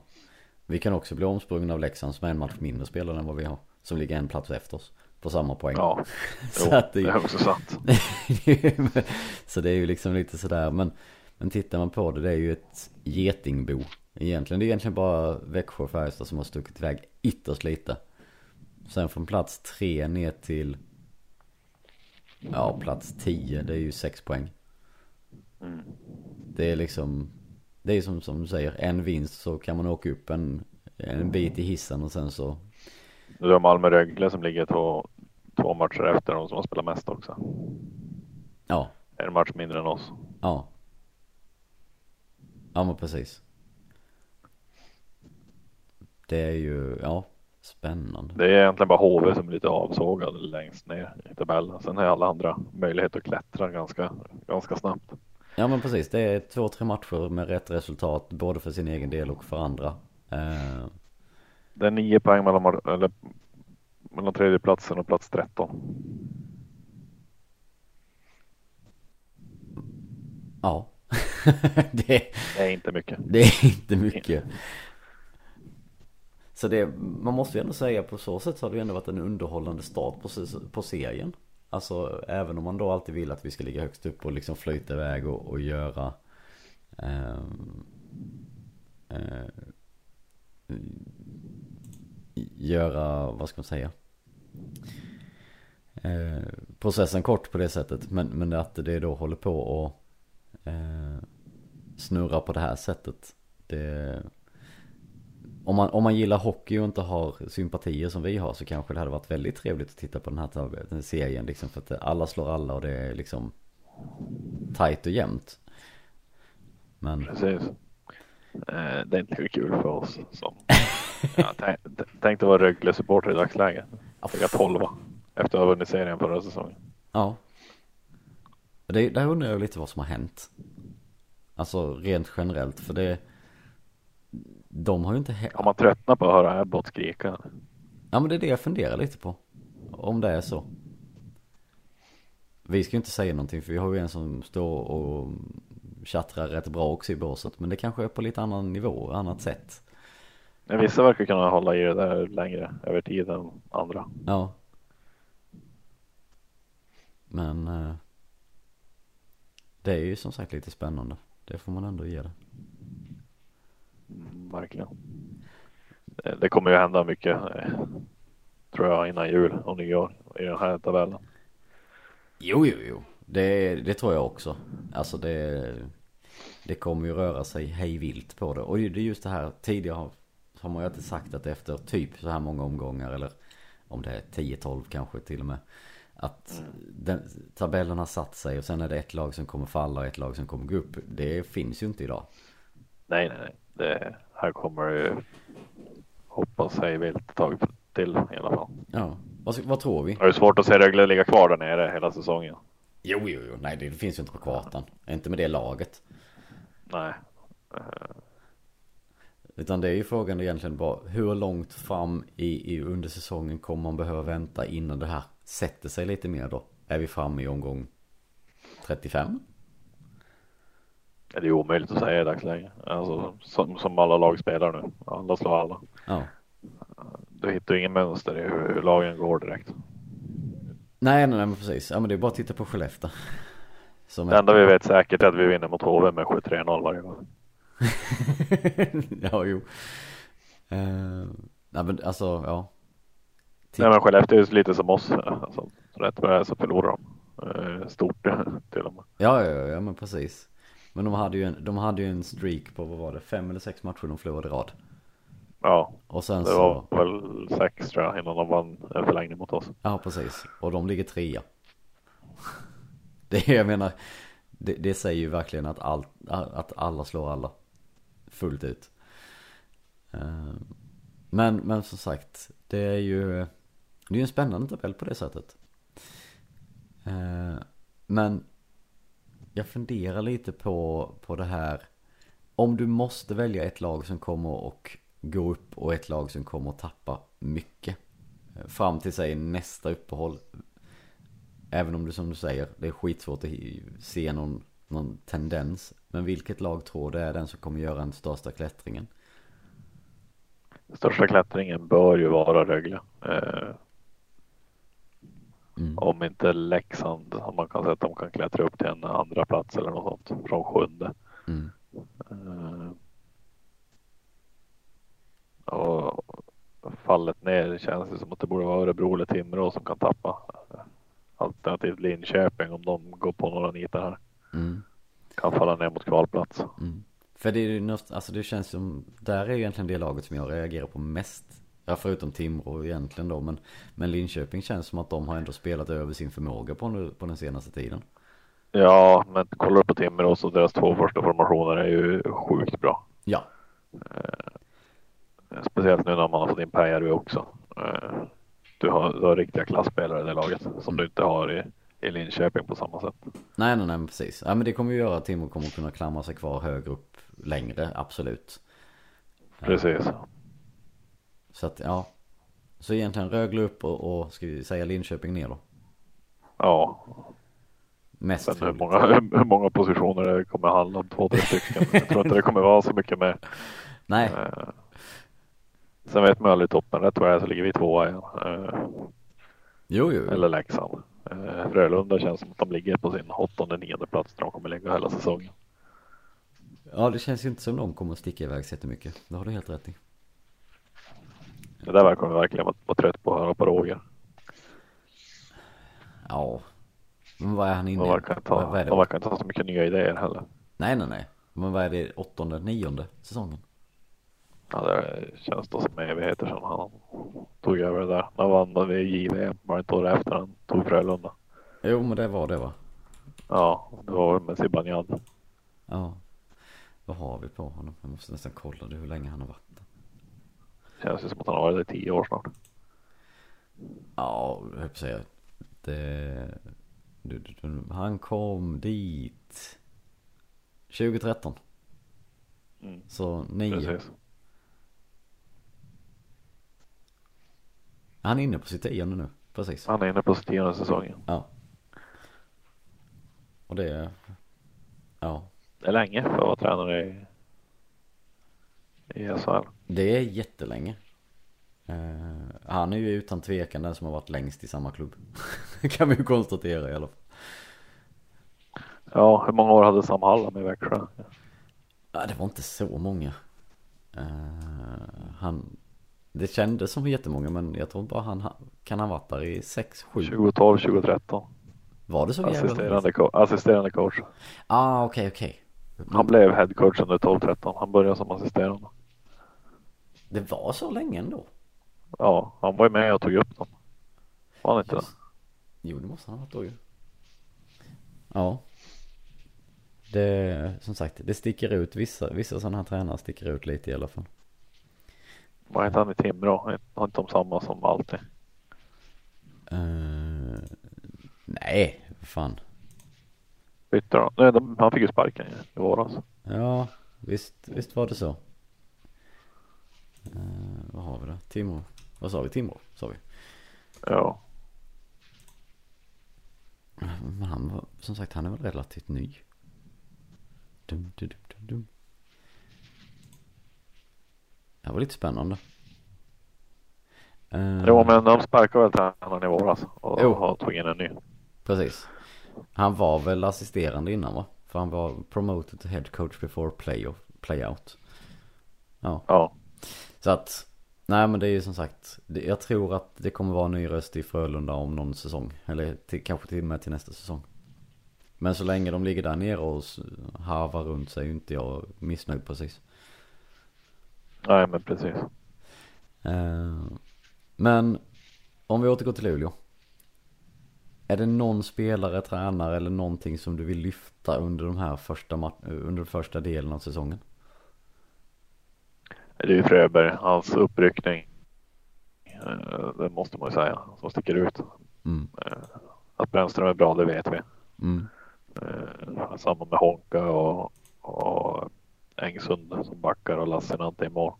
Vi kan också bli omsprungna av Leksand som är en match mindre spelare än vad vi har. Som ligger en plats efter oss. På samma poäng. Ja, Så jo, det- det är också sant. så det är ju liksom lite sådär. Men, men tittar man på det, det är ju ett getingbo. Egentligen, det är egentligen bara Växjö och Färjestad som har stuckit iväg ytterst lite. Sen från plats tre ner till, ja plats tio, det är ju sex poäng. Mm. Det är liksom, det är som, som du säger, en vinst så kan man åka upp en, en bit i hissen och sen så, Nu är Malmö Rögle som ligger två, två matcher efter de som har spelat mest också. ja, En match mindre än oss. ja. Ja men precis. det är ju, ja, spännande. Det är egentligen bara HV som är lite avsågad längst ner i tabellen. Sen har alla andra möjlighet att klättra ganska, ganska snabbt. Ja men precis, det är två, tre matcher med rätt resultat både för sin egen del och för andra. Eh, Det är nio poäng mellan, eller, mellan tredjeplatsen och plats 13. ja, det, Det är inte mycket. det är inte mycket. Så det, man måste ju ändå säga på så sätt så har det ju ändå varit en underhållande start på, på serien. Alltså även om man då alltid vill att vi ska ligga högst upp och liksom flyta iväg och, och göra eh, eh, göra, vad ska man säga? Eh, processen kort på det sättet. Men, men att det då håller på och eh, snurra på det här sättet. Det, om, man, om man gillar hockey och inte har sympatier som vi har så kanske det hade varit väldigt trevligt att titta på den här, den här serien. Liksom, för att alla slår alla och det är liksom tajt och jämnt. Men Precis. Eh, det är inte lika kul för oss som ja, tänk, tänkte vara Rögle-supporter i dagsläget. Ligga tolva efter att ha vunnit serien förra säsongen. Ja. Det, där undrar jag lite vad som har hänt. Alltså rent generellt. För det... De har ju inte... Har man tröttnat på att höra Abbott skrika? ja men det är det jag funderar lite på. Om det är så. Vi ska ju inte säga någonting för vi har ju en som står och tjattrar rätt bra också i båset. Men det kanske är på lite annan nivå, annat sätt. Men vissa verkar kunna hålla i det där längre över tid än andra. Ja. Men... eh, Det är ju som sagt lite spännande. Det får man ändå ge det. Mm, verkligen. Eh, Det kommer ju hända mycket eh, tror jag innan jul och nyår i den här tabellen. Jo, jo, jo. Det, det tror jag också. Alltså det, det kommer ju röra sig hej vilt på det. Och det är just det här, tidigare har, har man ju alltid sagt att efter typ så här många omgångar eller om det är 10-12 kanske till och med. Att den, tabellen har satt sig och sen är det ett lag som kommer falla och ett lag som kommer gå upp. Det finns ju inte idag. Nej, nej, nej. Det, här kommer det hoppas hej vilt tag till i alla fall. Ja, vad, vad tror vi? Det är svårt att se Rögle ligga kvar där nere hela säsongen. Jo, jo, jo. Nej, det finns ju inte på kartan. Inte med det laget. Nej, Utan det är ju frågan egentligen bara hur långt fram i, i under säsongen kommer man behöva vänta innan det här sätter sig lite mer då? Är vi framme i omgång 35? Det är omöjligt att säga i dagsläget. Alltså, som, som alla lag spelar nu. Alla slår alla. Ja. Du hittar ingen mönster i hur, hur lagen går direkt. Nej, nej, nej, men precis. Ja, men det är bara att titta på Skellefteå. Som Det enda vi vet säkert är att vi vinner mot HV med 7-3-0 varje gång. ja, jo. Uh, nej, men alltså, ja. Nej men Skellefteå är lite som oss. Alltså, rätt vad det är så förlorar de. Eh, Stort till och med. Ja, ja, ja, ja, men precis. Men de hade ju en, de hade ju en streak på, vad var det, fem eller sex matcher de förlorade i rad. Ja, Och sen det så, var väl sex tror jag innan de vann en förlängning mot oss. ja precis. Och de ligger trea. Det, jag menar, det, det säger ju verkligen att, all, att alla slår alla. Fullt ut. Eh, Men, men som sagt, det är ju, det är ju en spännande tabell på det sättet. Eh, Men jag funderar lite på, på det här. Om du måste välja ett lag som kommer och gå upp och ett lag som kommer att tappa mycket. Eh, fram till sig nästa uppehåll. Även om du som du säger, det är skitsvårt att se någon, någon tendens. Men vilket lag tror du är den som kommer göra den största klättringen? Största klättringen bör ju vara Rögle. Eh, Mm. om inte Leksand, om man kan säga att de kan klättra upp till en andra plats eller något sånt från sjunde. Mm. Eh, och fallet ner känns det som att det borde vara Örebro eller Timrå som kan tappa. Alternativt Linköping om de går på några nitar här. Mm. Kan falla ner mot kvalplats. Mm. För det är ju något, alltså det känns som, där är ju egentligen det laget som jag reagerar på mest. Ja, förutom Timrå egentligen då, men, men Linköping känns som att de har ändå spelat över sin förmåga på, nu, på den senaste tiden. Ja, men kollar du på Timrå så deras två första formationer är ju sjukt bra. Ja. Spe speciellt nu när man har fått in Pääjärvi också. Eh, du har, du har riktiga klassspelare i det laget som du inte har i, i Linköping på samma sätt. Nej, nej, nej, precis. Ja, men det kommer ju göra att Timo kommer kunna klamra sig kvar högre upp längre, absolut. Precis. Så att, ja. Så egentligen Rögle upp och, och ska vi säga Linköping ner då? Ja, Mest sen hur många, hur många positioner det kommer handla om, två, tre stycken. Jag tror inte det kommer vara så mycket mer. Nej, Eh, Sen vet man aldrig toppen. Rätt vad det är så ligger vi tvåa igen. Eh, jo, jo. Eller Leksand. Eh, Frölunda känns som att de ligger på sin åttonde, nionde plats där de kommer ligga hela säsongen. Ja, det känns ju inte som de kommer att sticka iväg så jättemycket. Det har du helt rätt i. Det där verkar man verkligen vara, vara trött på att höra på Roger. Ja. Men vad är han inne De i? inte det? de verkar inte ha så mycket nya idéer heller. Nej, nej, nej. Men vad är det? Åttonde, nionde säsongen? Ja, det känns då som evigheter sedan han tog över det där. Han vann vi JVM bara ett år efter han tog Frölunda. Jo, men det var det va? Ja, det var med Zibanejad. Ja. Vad har vi på honom? Jag måste nästan kolla det, hur länge han har varit. Känns ju som att han har varit där i tio år snart. Ja, jag höll säga. Det... Du, du, du, han kom dit 2013. Mm. Så nio. Precis. Han är inne på sitt tionde nu. Precis. Han är inne på sin tionde säsongen. Ja. Och det är... Ja. Det är länge för att vara tränare i, i SHL. Det är jättelänge. Eh, han är ju utan tvekan den som har varit längst i samma klubb. kan vi ju konstatera i alla fall. Ja, hur många år hade Sam Hallam i Växjö? Ja, det var inte så många. Eh, han... Det kändes som jättemånga men jag tror bara han kan ha varit där i 6, 7. 2012, 2013. Var det så? Assisterande, co- assisterande coach. Ah, okej, okej. Han blev headcoach under 12-13. Han började som assisterande. Det var så länge ändå. Ja, han var ju med och tog upp dem. Var han inte det? Jo, det måste han ha varit då ju. Ja. Det, som sagt, det sticker ut. Vissa, vissa sådana här tränare sticker ut lite i alla fall. Var inte han i Timrå? Har inte de samma som alltid? Uh, nej, fan. Bytte de? Nej, de, han fick ju sparken i våras. Ja, visst, visst var det så. Uh, vad har vi då? Timrå. Vad sa vi? Timrå, sa vi. Ja, Men han var, som sagt, han är väl relativt ny. Dum, dum, dum, dum. Det här var lite spännande. Eh, jo men de sparkade väl tränaren i våras och Jo. tagit in en ny. Precis. Han var väl assisterande innan va? För han var promoted to head coach before play playout. Ja, Ja, så att. Nej men det är ju som sagt. Jag tror att det kommer vara en ny röst i Frölunda om någon säsong. Eller till, kanske till och med till nästa säsong. Men så länge de ligger där nere och harvar runt så är ju inte jag missnöjd precis. nej men precis. Eh, Men om vi återgår till Luleå. Är det någon spelare, tränare eller någonting som du vill lyfta under de här första under första delen av säsongen? Det är ju Fröberg, hans uppryckning. Eh, Det måste man ju säga, som sticker ut. Mm. Att Brännström är bra, det vet vi. Mm. Eh, Samma med Honka och, och Engsund som backar och Lassinantti i mål.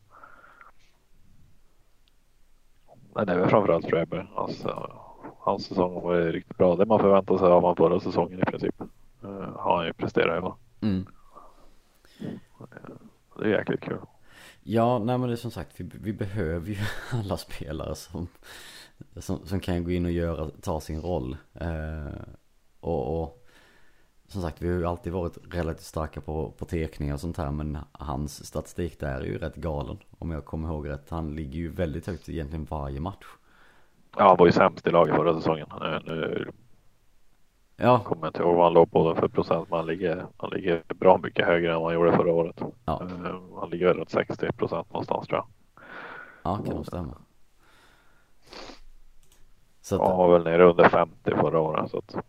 Men det är väl framförallt Fröberg. Alltså, hans säsong var riktigt bra. Det man förväntade sig av honom förra säsongen i princip. Uh, har han ju presterat över. Mm. Det är jäkligt kul. Ja, nej men det är som sagt, vi, vi behöver ju alla spelare som, som, som kan gå in och göra, ta sin roll. Eh, och, och som sagt, vi har ju alltid varit relativt starka på, på tekningar och sånt här, men hans statistik där är ju rätt galen. Om jag kommer ihåg rätt, han ligger ju väldigt högt egentligen varje match. Ja, han var ju sämst i laget förra säsongen. Nu, Nu Ja, kommer inte ihåg vad han låg på för procent, men han ligger, han ligger bra mycket högre än vad han gjorde förra året. Ja. Eh, Han ligger väl runt 60 procent någonstans tror jag. ja kan nog stämma. Så Han att, var väl nere under 50 förra året. Så att, eh,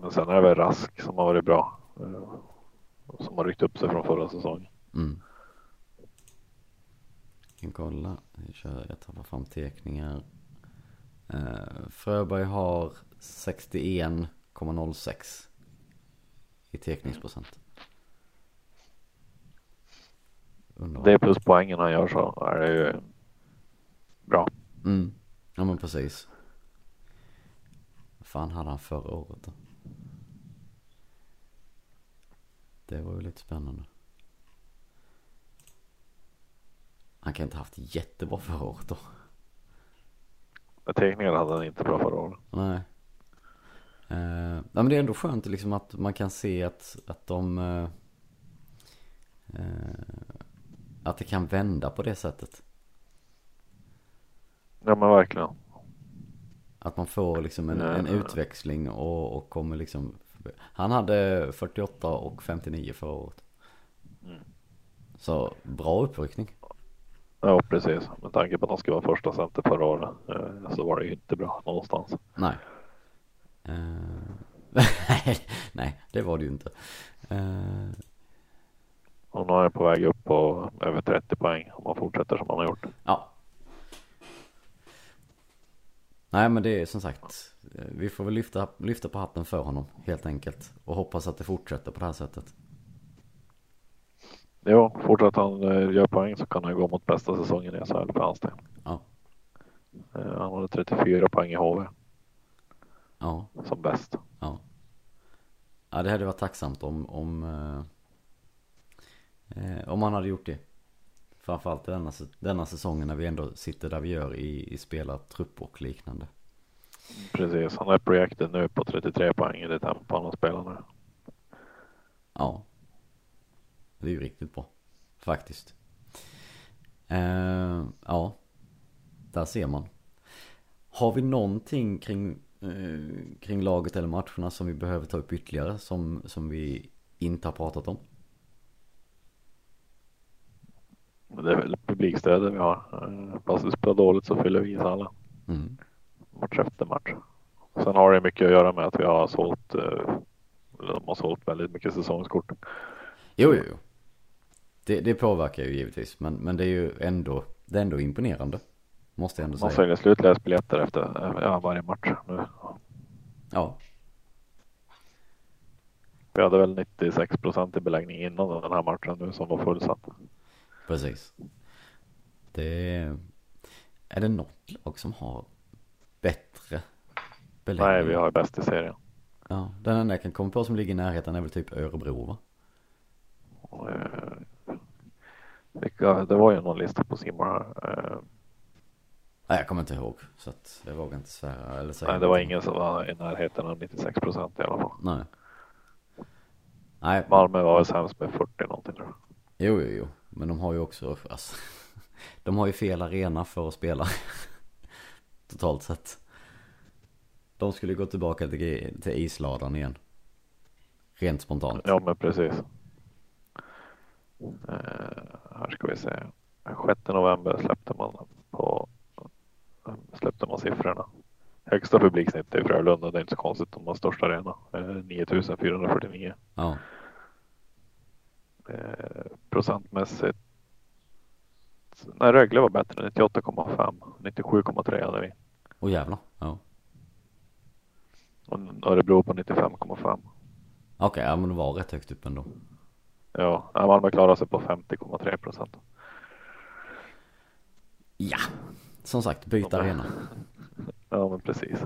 men sen är det väl Rask som har varit bra. Eh, som har ryckt upp sig från förra säsongen. Mm. Kan kolla, vi kör, jag tar fram teckningar. Uh, Fröberg har 61,06 i teckningsprocent. Det är plus poängen han gör så är det ju bra. Mm. Ja men precis. Vad fan hade han förra året då? Det var ju lite spännande. Han kan inte haft jättebra förra året då. Teckningar hade han inte bra förra året. Nej. Uh, men det är ändå skönt liksom att man kan se att, att de uh, uh, Att det kan vända på det sättet. Ja men verkligen. Att man får liksom en, en utväxling och, och kommer liksom Han hade 48 och 59 förra året. Mm. Så bra uppryckning. Ja precis. Med tanke på att de skulle vara första center förra året så var det ju inte bra någonstans. Nej. Uh, nej, det var det ju inte. Uh, och nu är jag på väg upp på över 30 poäng om man fortsätter som man har gjort. Ja. Nej men det är som sagt, vi får väl lyfta, lyfta på hatten för honom helt enkelt. Och hoppas att det fortsätter på det här sättet. Jo, fortsätter han gör poäng så kan han gå mot bästa säsongen i SHL för hans del. Ja. Han hade 34 poäng i HV. Ja. Som bäst. Ja. Ja det hade varit tacksamt om, om, eh, om han hade gjort det. Framförallt denna, denna säsongen när vi ändå sitter där vi gör i, i spelartrupp och liknande. Precis, han är projektet nu på 33 poäng i det tempo han har spelat nu. Ja. Det är ju riktigt bra. Faktiskt. Eh, ja. Där ser man. Har vi någonting kring Eh, kring laget eller matcherna som vi behöver ta upp ytterligare som, som vi inte har pratat om? Det är väl publikstödet vi har. Eh, fast vi spelar dåligt så fyller vi i alla. Mm. Match efter match. Sen har det mycket att göra med att vi har sålt, eh, de har sålt väldigt mycket säsongskort. Jo, jo, jo. Det, det påverkar ju givetvis. Men, men det är ju ändå, det är ändå imponerande. Måste jag ändå säga. Man säljer slutläsbiljetter efter ja, varje match nu. Ja. Vi hade väl 96 procent i beläggning innan den här matchen nu som var fullsatt. Precis. Det är, är det något lag som har bättre beläggning? Nej, vi har bäst i serien. Ja, den enda jag kan komma på som ligger i närheten är väl typ Örebro va? Vilka, det var ju någon lista på Simon här. Eh, Nej, jag kommer inte ihåg. Så att jag vågar inte svära eller säga. Nej, det var ingen som var i närheten av 96 procent i alla fall. Nej. Nej. Malmö var väl sämst med 40 någonting tror jag. Jo, jo, jo. Men de har ju också, alltså, de har ju fel arena för att spela. Totalt sett. De skulle gå tillbaka till, till isladan igen. Rent spontant. Ja, men precis. Uh, här ska vi se. 6 november släppte man på släppte man siffrorna. Högsta publiksnitt är Frölunda. Det är inte så konstigt. De har största arena. 9449. Eh, ja. Eh, procentmässigt. Nej, Rögle var bättre. 98,5. 97,3 hade vi. Åh oh, jävlar. Ja. Och Örebro på 95,5. Okej, okay, ja men det var rätt högt upp ändå. Ja, Malmö klarade sig på 50,3 procent. Ja, som sagt, byta arena. Ja, men precis.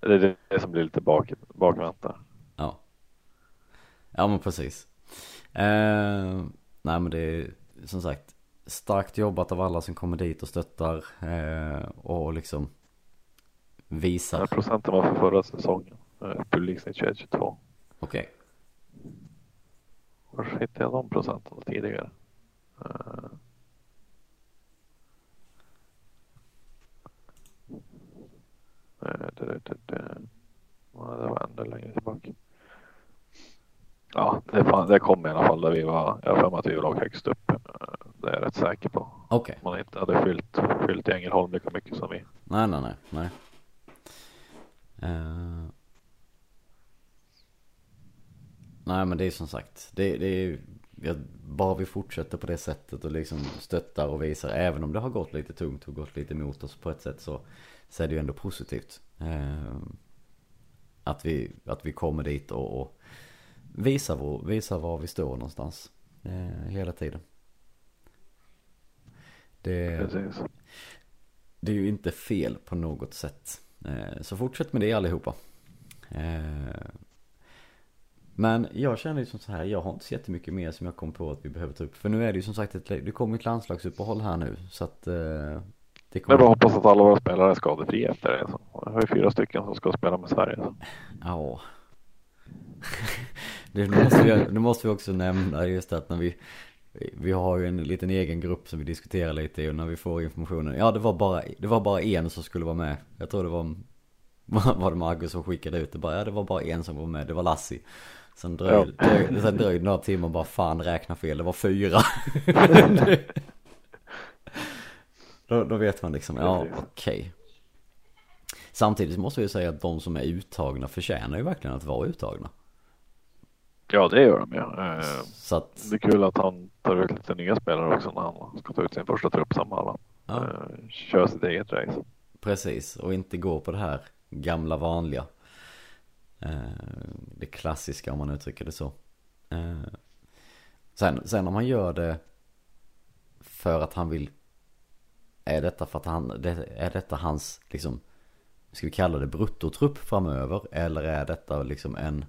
Det är det som blir lite bak, bakvänt där. Ja. Ja, men precis. Eh, nej, men det är som sagt starkt jobbat av alla som kommer dit och stöttar eh, och liksom visar. Ja, procenten var för förra säsongen. Eh, publiksnitt 21-22. Okej. Okay. Var hittade jag de procenten tidigare? Eh, Det, det, det, det var ännu längre tillbaka. Ja, det, fan, det kom i alla fall där vi var. Jag har för mig att vi låg högst upp. Det är jag rätt säker på. Okej. Okay. Man inte hade fyllt, fyllt i Ängelholm lika mycket som vi. Nej, nej, nej, nej. Uh... nej men det är som sagt. Det, det är jag, bara vi fortsätter på det sättet och liksom stöttar och visar. Även om det har gått lite tungt och gått lite emot oss på ett sätt så, så är det ju ändå positivt. Eh, att, vi, att vi kommer dit och, och visar, vår, visar var vi står någonstans. Eh, hela tiden. Det, Precis. det är ju inte fel på något sätt. Eh, så fortsätt med det allihopa. Men jag känner ju som så här, jag har inte så jättemycket mer som jag kom på att vi behöver ta upp. För nu är det ju som sagt ett, det kommer ett landslagsuppehåll här nu. Så att eh, det Men kommer... vi hoppas att alla våra spelare är skadefria efter det. Vi har ju fyra stycken som ska spela med Sverige. Så. Ja. det nu måste, vi, nu måste vi också nämna just att när vi vi har ju en liten egen grupp som vi diskuterar lite i och när vi får informationen Ja det var bara, det var bara en som skulle vara med Jag tror det var Var det Marcus som skickade ut det bara Ja det var bara en som var med, det var Lassi Sen dröjde, Ja. dröjde, sen några timmar bara fan räkna fel, det var fyra då, då vet man liksom, ja okej Samtidigt måste vi säga att de som är uttagna förtjänar ju verkligen att vara uttagna Ja det gör de ju. Eh, Så att, Det är kul att han tar ut lite nya spelare också när han ska ta ut sin första trupp alla. ja, Eh, Kör sitt eget race. precis, och inte gå på det här gamla vanliga Eh, det klassiska om man uttrycker det så eh, sen, sen om han gör det för att han vill Är detta för att han, är detta hans liksom Ska vi kalla det bruttotrupp framöver? Eller är detta liksom en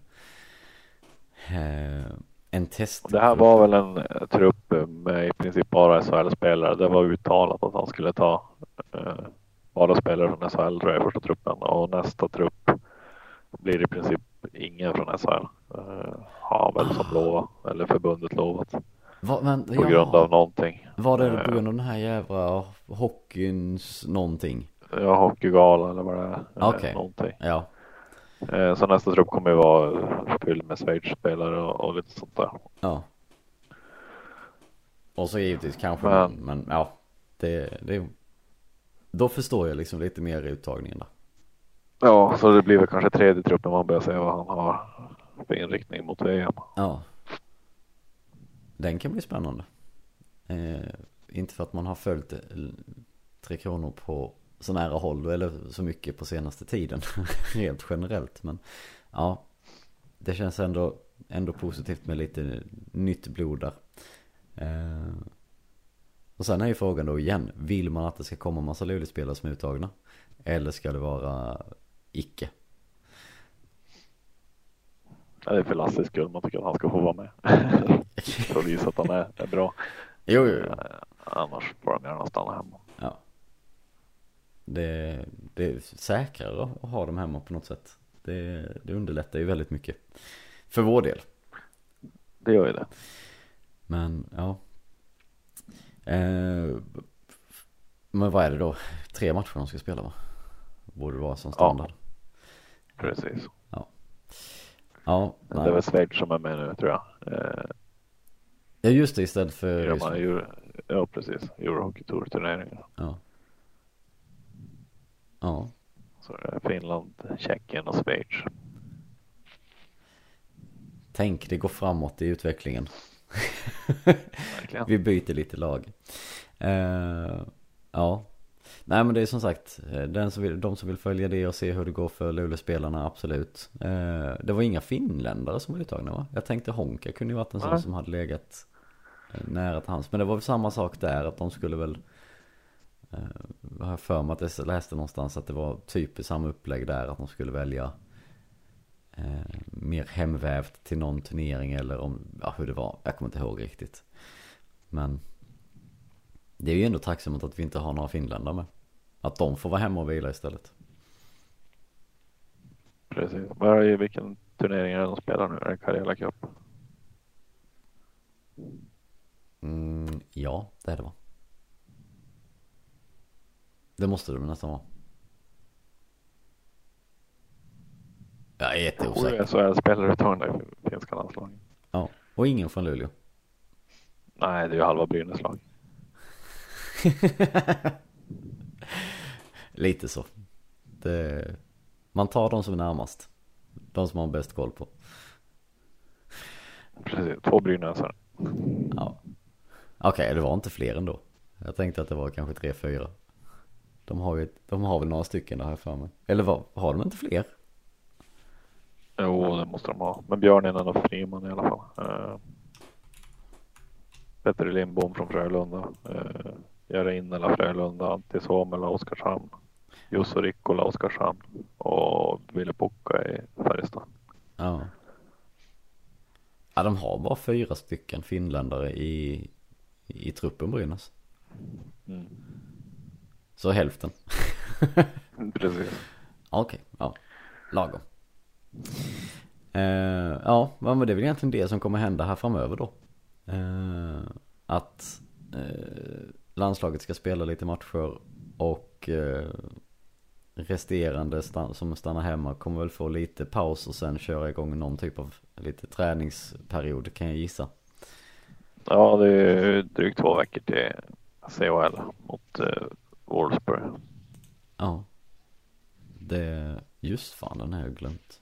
eh, En test Det här var väl en eh, trupp med i princip bara SHL-spelare. Det var uttalat att han skulle ta eh, bara spelare från SHL tror jag i första truppen och nästa trupp blir i princip ingen från SHL. Eh, har väl som lovat eller förbundet lovat Var, men, på grund av någonting. Var det eh, på grund av den här jävla hockeyns någonting? Ja, hockeygala eller vad det är. Eh, Okej. Någonting. Ja, Eh, så nästa trupp kommer ju vara fylld med Schweiz-spelare och, och lite sånt där. ja. Och så givetvis kanske, men, men ja. Det, det, då förstår jag liksom lite mer uttagningen där. Ja, så det blir väl kanske tredje truppen man börjar se vad han har för inriktning mot VM. Ja. Den kan bli spännande. Eh, inte för att man har följt eh, Tre Kronor på så nära håll eller så mycket på senaste tiden. Rent generellt. Men ja, det känns ändå, ändå positivt med lite nytt blod där. Eh, och sen är ju frågan då igen. Vill man att det ska komma massa Luleåspelare som är uttagna? Eller ska det vara icke? Ja, Det är för Lasses skull man tycker att han ska få vara med. för att visa att han är, är bra. Jo, jo, jo. Eh, Annars får han gärna stanna hemma. Ja. Det, det är säkrare att ha dem hemma på något sätt. Det, det underlättar ju väldigt mycket. För vår del. Det gör ju det. Men ja. Eh, men vad är det då? Tre matcher de ska spela va? Borde vara som standard. Precis. Ja, Det är väl Schweiz som är med nu tror jag. Eh, ja just det istället för just, här Euro, ja precis. Eurohockey Tour turneringarna. ja. Ja, Så det är Finland, Tjeckien och Schweiz. tänk det går framåt i utvecklingen. Verkligen. Vi byter lite lag. Eh, ja. Nej men det är som sagt, eh, den som vill, de som vill följa det och se hur det går för Luleå-spelarna, absolut. Eh, det var inga finländare som var uttagna va? Jag tänkte Honka kunde ju varit en sån som hade legat eh, nära till hans. Men det var väl samma sak där, att de skulle väl jag har för mig att jag läste någonstans att det var typ samma upplägg där, att de skulle välja eh, mer hemvävt till någon turnering eller om, ja hur det var, jag kommer inte ihåg riktigt. Men det är ju ändå tacksamt att vi inte har några finländare med. Att de får vara hemma och vila istället. Precis. Vad är vilken turnering är det de spelar nu? Är det Karela Cup? Mm, ja, det är det va? Det måste det nästan vara. Jag är jätteosäker. Så spelare uttagna i finska landslaget. Ja, och ingen från Luleå. Nej, det är ju halva Brynäs lag. Lite så. Det, man tar de som är närmast. De som man har bäst koll på. Precis, två brynäsare. Ja. Okej, okay, det var inte fler ändå. Jag tänkte att det var kanske tre, fyra. De har ju, de har väl några stycken där här för mig. Eller vad, har de inte fler? Jo, det måste de ha. Men Björninen och Friman i alla fall. Uh, Petter Lindbom från Frölunda. Uh, Jere Innela Frölunda. Antti Suomela Oskarshamn. Jusso Rikkola Oskarshamn. Och Ville Pukka i Färjestad. Ja. Ja, de har bara fyra stycken finländare i, i truppen Brynäs. Mm. Så hälften. Precis. Okej, okay, ja. Lagom. Uh, ja, men det är väl egentligen det som kommer hända här framöver då. Uh, att uh, landslaget ska spela lite matcher och resterande stan som stannar hemma kommer väl få lite paus och sen köra igång någon typ av lite träningsperiod kan jag gissa. Ja, det är drygt två veckor till CHL mot uh, Wolfsburg. Ja. Det, just fan den har jag glömt.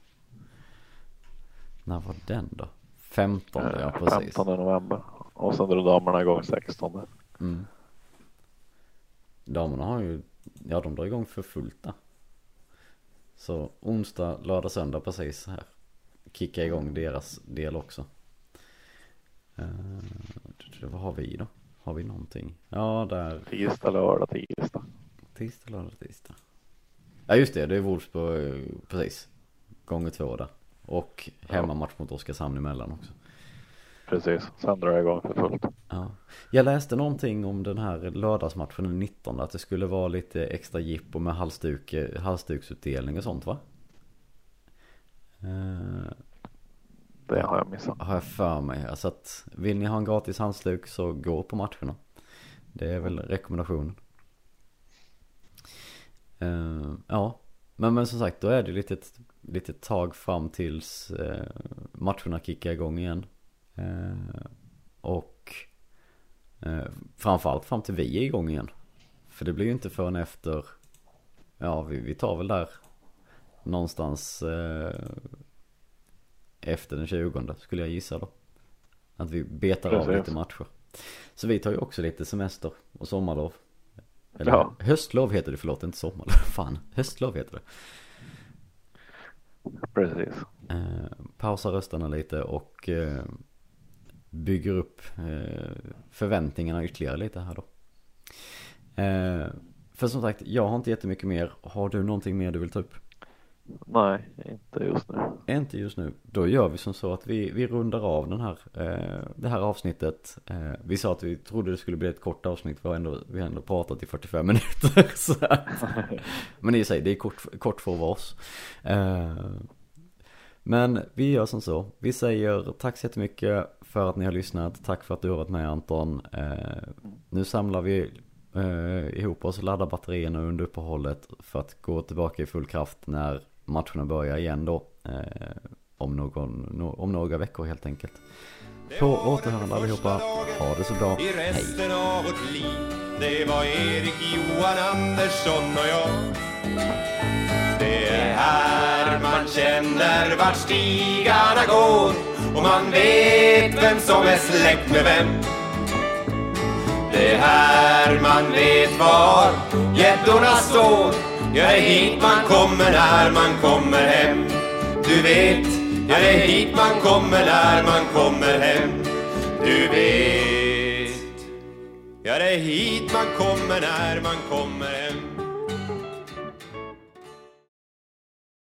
När var den då? 15 ja eh, precis. 15 november. Och sen drar damerna igång 16. Mm. Damerna har ju, ja de drar igång för fullt där. Så onsdag, lördag, söndag precis här. Kicka igång deras del också. Uh, vad har vi då? Har vi någonting? Ja, där. Tisdag, lördag, tisdag. Tisdag, lördag, tisdag. Ja, just det. Det är Wolfsburg, precis. Gånger två där. Och hemmamatch mot Oskarshamn emellan också. Precis, sen drar jag igång för fullt. Ja. Jag läste någonting om den här lördagsmatchen den 19 att det skulle vara lite extra jippo med halsduk, halsduksutdelning och sånt va? Uh, det har jag missat. Har jag för mig. Alltså att vill ni ha en gratis halsduk så gå på matcherna. Det är väl rekommendationen. Uh, ja, men, men som sagt då är det lite, lite tag fram tills uh, matcherna kickar igång igen. Uh, och uh, framförallt fram till vi är igång igen. För det blir ju inte förrän efter, ja vi, vi tar väl där någonstans efter den 20 skulle jag gissa då. Att vi betar Precis. av lite matcher. Så vi tar ju också lite semester och sommarlov. Eller ja. höstlov heter det, förlåt inte sommarlov. Fan, höstlov heter det. Precis. Eh, pausar rösterna lite och eh, bygger upp eh, förväntningarna ytterligare lite här då. Eh, för som sagt, jag har inte jättemycket mer. Har du någonting mer du vill ta upp? Nej, inte just nu. Inte just nu. Då gör vi som så att vi, vi rundar av den här, eh, det här avsnittet. Eh, vi sa att vi trodde det skulle bli ett kort avsnitt. Vi har ändå, vi har ändå pratat i 45 minuter. Så men i sig, det är kort, kort för oss. Eh, men vi gör som så. Vi säger tack så jättemycket för att ni har lyssnat. Tack för att du har varit med Anton. Eh, nu samlar vi eh, ihop oss och laddar batterierna under uppehållet för att gå tillbaka i full kraft när matcherna börjar igen då. Eh, om, någon, om några veckor helt enkelt. På återhörande allihopa. Ha det så bra. Hej. Det var Erik, Johan, Andersson och jag. Det är här man känner vart stigarna går och man vet vem som är släkt med vem. Det är här man vet var gäddorna står Ja, det är hit man kommer när man kommer hem. Du vet, ja, det är hit man kommer när man kommer hem. Du vet, ja, det är hit man kommer när man kommer hem.